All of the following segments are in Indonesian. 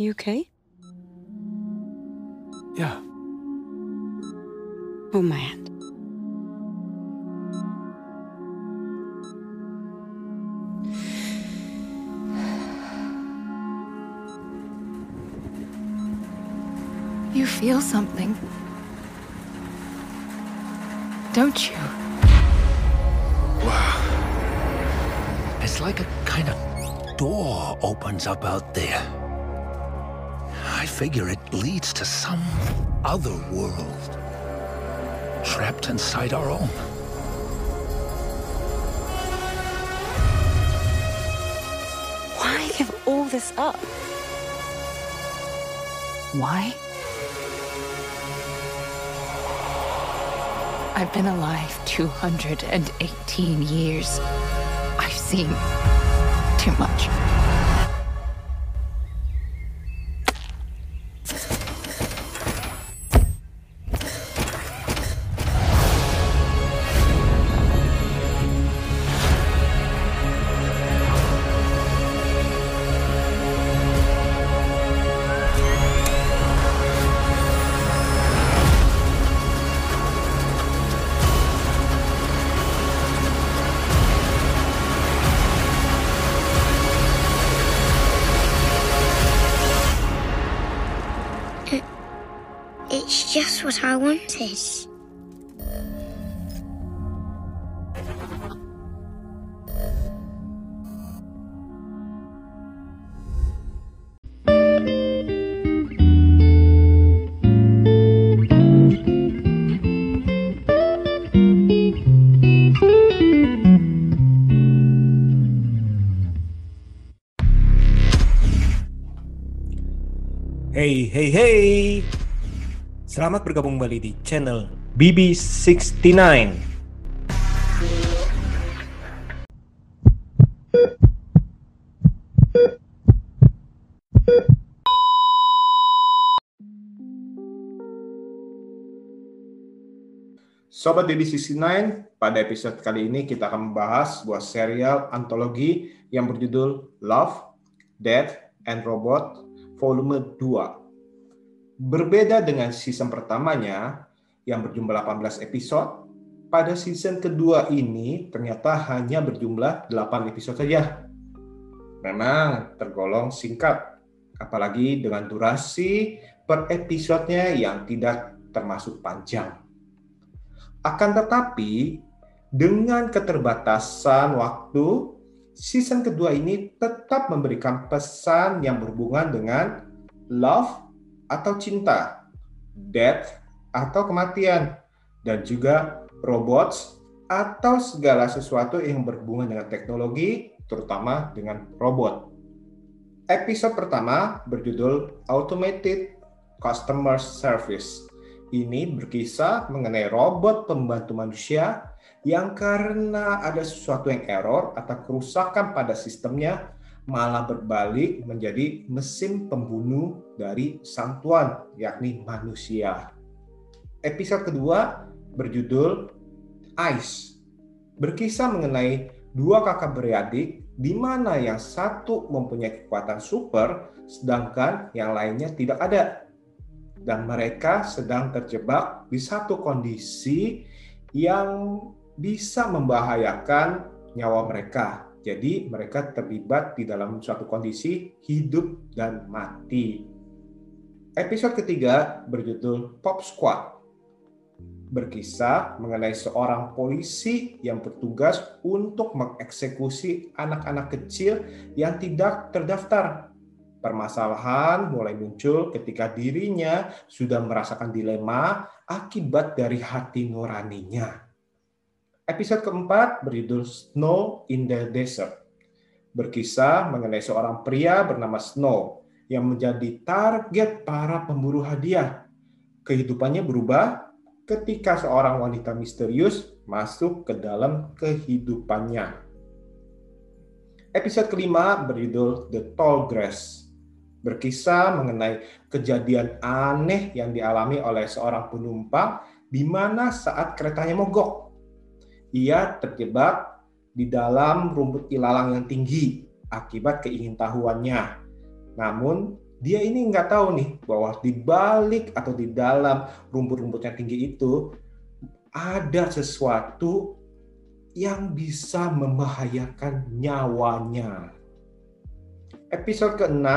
You okay? Yeah. Oh, Hold my hand. You feel something. Don't you? Wow. It's like a kind of door opens up out there. I figure it leads to some other world. Trapped inside our own. Why give all this up? Why? I've been alive 218 years. I've seen too much. want it. Hey, hey, hey! Selamat bergabung kembali di channel BB69. Sobat BB69, pada episode kali ini kita akan membahas sebuah serial antologi yang berjudul Love, Death, and Robot Volume 2. Berbeda dengan season pertamanya yang berjumlah 18 episode, pada season kedua ini ternyata hanya berjumlah 8 episode saja. Memang tergolong singkat, apalagi dengan durasi per episodenya yang tidak termasuk panjang. Akan tetapi, dengan keterbatasan waktu, season kedua ini tetap memberikan pesan yang berhubungan dengan love atau cinta, death atau kematian, dan juga robots atau segala sesuatu yang berhubungan dengan teknologi, terutama dengan robot. Episode pertama berjudul Automated Customer Service ini berkisah mengenai robot pembantu manusia yang karena ada sesuatu yang error atau kerusakan pada sistemnya malah berbalik menjadi mesin pembunuh dari sang tuan, yakni manusia. Episode kedua berjudul Ice. Berkisah mengenai dua kakak beradik di mana yang satu mempunyai kekuatan super sedangkan yang lainnya tidak ada dan mereka sedang terjebak di satu kondisi yang bisa membahayakan nyawa mereka. Jadi mereka terlibat di dalam suatu kondisi hidup dan mati. Episode ketiga berjudul Pop Squad. Berkisah mengenai seorang polisi yang bertugas untuk mengeksekusi anak-anak kecil yang tidak terdaftar Permasalahan mulai muncul ketika dirinya sudah merasakan dilema akibat dari hati nuraninya. Episode keempat berjudul Snow in the Desert. Berkisah mengenai seorang pria bernama Snow yang menjadi target para pemburu hadiah. Kehidupannya berubah ketika seorang wanita misterius masuk ke dalam kehidupannya. Episode kelima berjudul The Tall Grass berkisah mengenai kejadian aneh yang dialami oleh seorang penumpang di mana saat keretanya mogok. Ia terjebak di dalam rumput ilalang yang tinggi akibat keingintahuannya. Namun, dia ini nggak tahu nih bahwa di balik atau di dalam rumput-rumput yang tinggi itu ada sesuatu yang bisa membahayakan nyawanya. Episode ke-6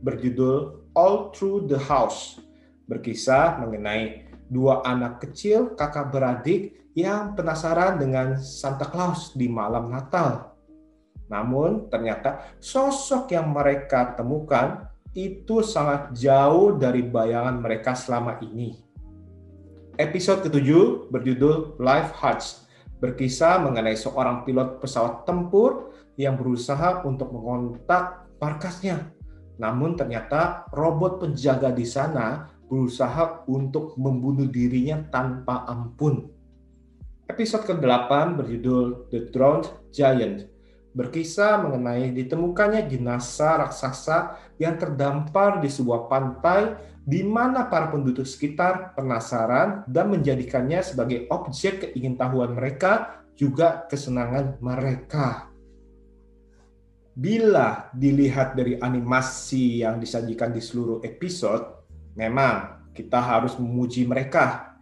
berjudul All Through the House berkisah mengenai dua anak kecil kakak beradik yang penasaran dengan Santa Claus di malam Natal. Namun ternyata sosok yang mereka temukan itu sangat jauh dari bayangan mereka selama ini. Episode ketujuh berjudul Life Hearts berkisah mengenai seorang pilot pesawat tempur yang berusaha untuk mengontak markasnya. Namun ternyata robot penjaga di sana berusaha untuk membunuh dirinya tanpa ampun. Episode ke-8 berjudul The Drowned Giant berkisah mengenai ditemukannya jenazah raksasa yang terdampar di sebuah pantai di mana para penduduk sekitar penasaran dan menjadikannya sebagai objek keingintahuan mereka juga kesenangan mereka bila dilihat dari animasi yang disajikan di seluruh episode, memang kita harus memuji mereka.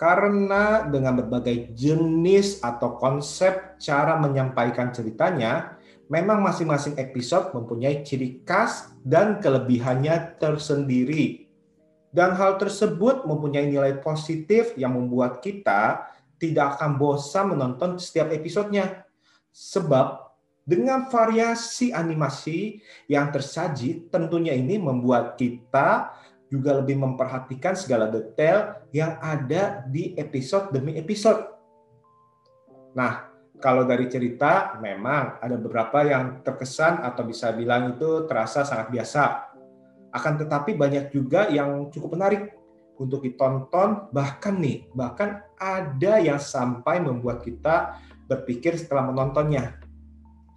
Karena dengan berbagai jenis atau konsep cara menyampaikan ceritanya, memang masing-masing episode mempunyai ciri khas dan kelebihannya tersendiri. Dan hal tersebut mempunyai nilai positif yang membuat kita tidak akan bosan menonton setiap episodenya. Sebab dengan variasi animasi yang tersaji, tentunya ini membuat kita juga lebih memperhatikan segala detail yang ada di episode demi episode. Nah, kalau dari cerita memang ada beberapa yang terkesan atau bisa bilang itu terasa sangat biasa. Akan tetapi banyak juga yang cukup menarik untuk ditonton, bahkan nih, bahkan ada yang sampai membuat kita berpikir setelah menontonnya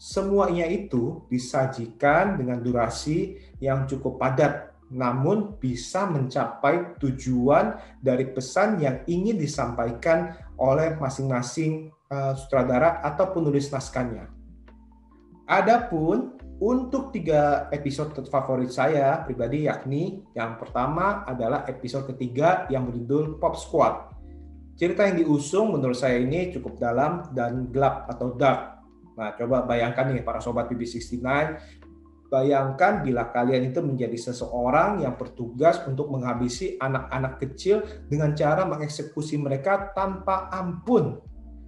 Semuanya itu disajikan dengan durasi yang cukup padat, namun bisa mencapai tujuan dari pesan yang ingin disampaikan oleh masing-masing uh, sutradara atau penulis naskahnya. Adapun untuk tiga episode favorit saya pribadi yakni yang pertama adalah episode ketiga yang berjudul Pop Squad. Cerita yang diusung menurut saya ini cukup dalam dan gelap atau dark Nah, coba bayangkan nih para sobat BB69, bayangkan bila kalian itu menjadi seseorang yang bertugas untuk menghabisi anak-anak kecil dengan cara mengeksekusi mereka tanpa ampun.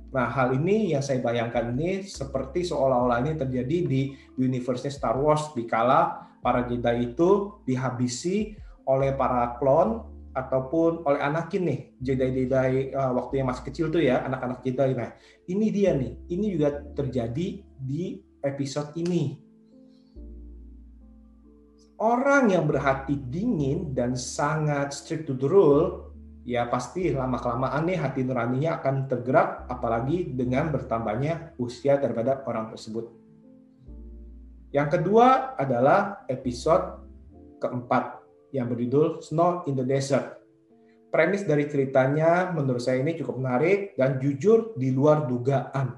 Nah, hal ini yang saya bayangkan ini seperti seolah-olah ini terjadi di universe Star Wars. Di kala para Jedi itu dihabisi oleh para klon ataupun oleh Anakin nih Jedi-Jedi uh, waktu yang masih kecil tuh ya anak-anak Jedi. Nah ini dia nih. Ini juga terjadi di episode ini orang yang berhati dingin dan sangat strict to the rule ya pasti lama kelamaan nih hati nuraninya akan tergerak apalagi dengan bertambahnya usia daripada orang tersebut yang kedua adalah episode keempat yang berjudul Snow in the Desert. Premis dari ceritanya menurut saya ini cukup menarik dan jujur di luar dugaan.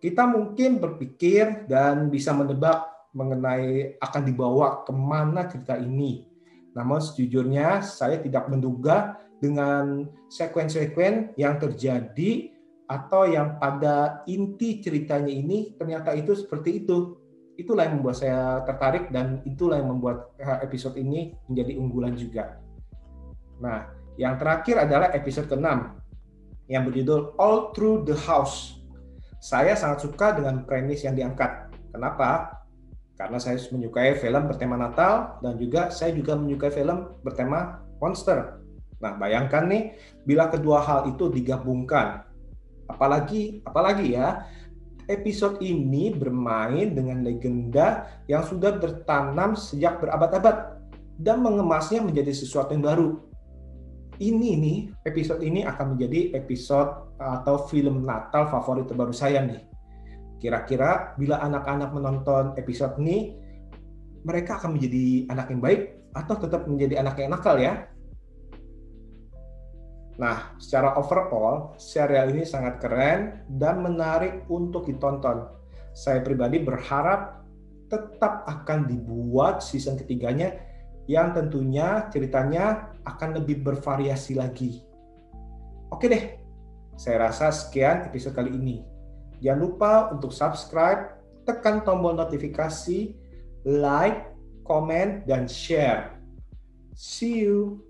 Kita mungkin berpikir dan bisa menebak mengenai akan dibawa ke mana cerita ini. Namun sejujurnya saya tidak menduga dengan sekuen-sekuen yang terjadi atau yang pada inti ceritanya ini ternyata itu seperti itu itulah yang membuat saya tertarik dan itulah yang membuat eh, episode ini menjadi unggulan juga. Nah, yang terakhir adalah episode ke-6 yang berjudul All Through the House. Saya sangat suka dengan premis yang diangkat. Kenapa? Karena saya menyukai film bertema Natal dan juga saya juga menyukai film bertema monster. Nah, bayangkan nih bila kedua hal itu digabungkan. Apalagi apalagi ya, episode ini bermain dengan legenda yang sudah bertanam sejak berabad-abad dan mengemasnya menjadi sesuatu yang baru. Ini nih, episode ini akan menjadi episode atau film Natal favorit terbaru saya nih. Kira-kira bila anak-anak menonton episode ini, mereka akan menjadi anak yang baik atau tetap menjadi anak yang nakal ya? Nah, secara overall, serial ini sangat keren dan menarik untuk ditonton. Saya pribadi berharap tetap akan dibuat season ketiganya yang tentunya ceritanya akan lebih bervariasi lagi. Oke deh, saya rasa sekian episode kali ini. Jangan lupa untuk subscribe, tekan tombol notifikasi, like, comment, dan share. See you.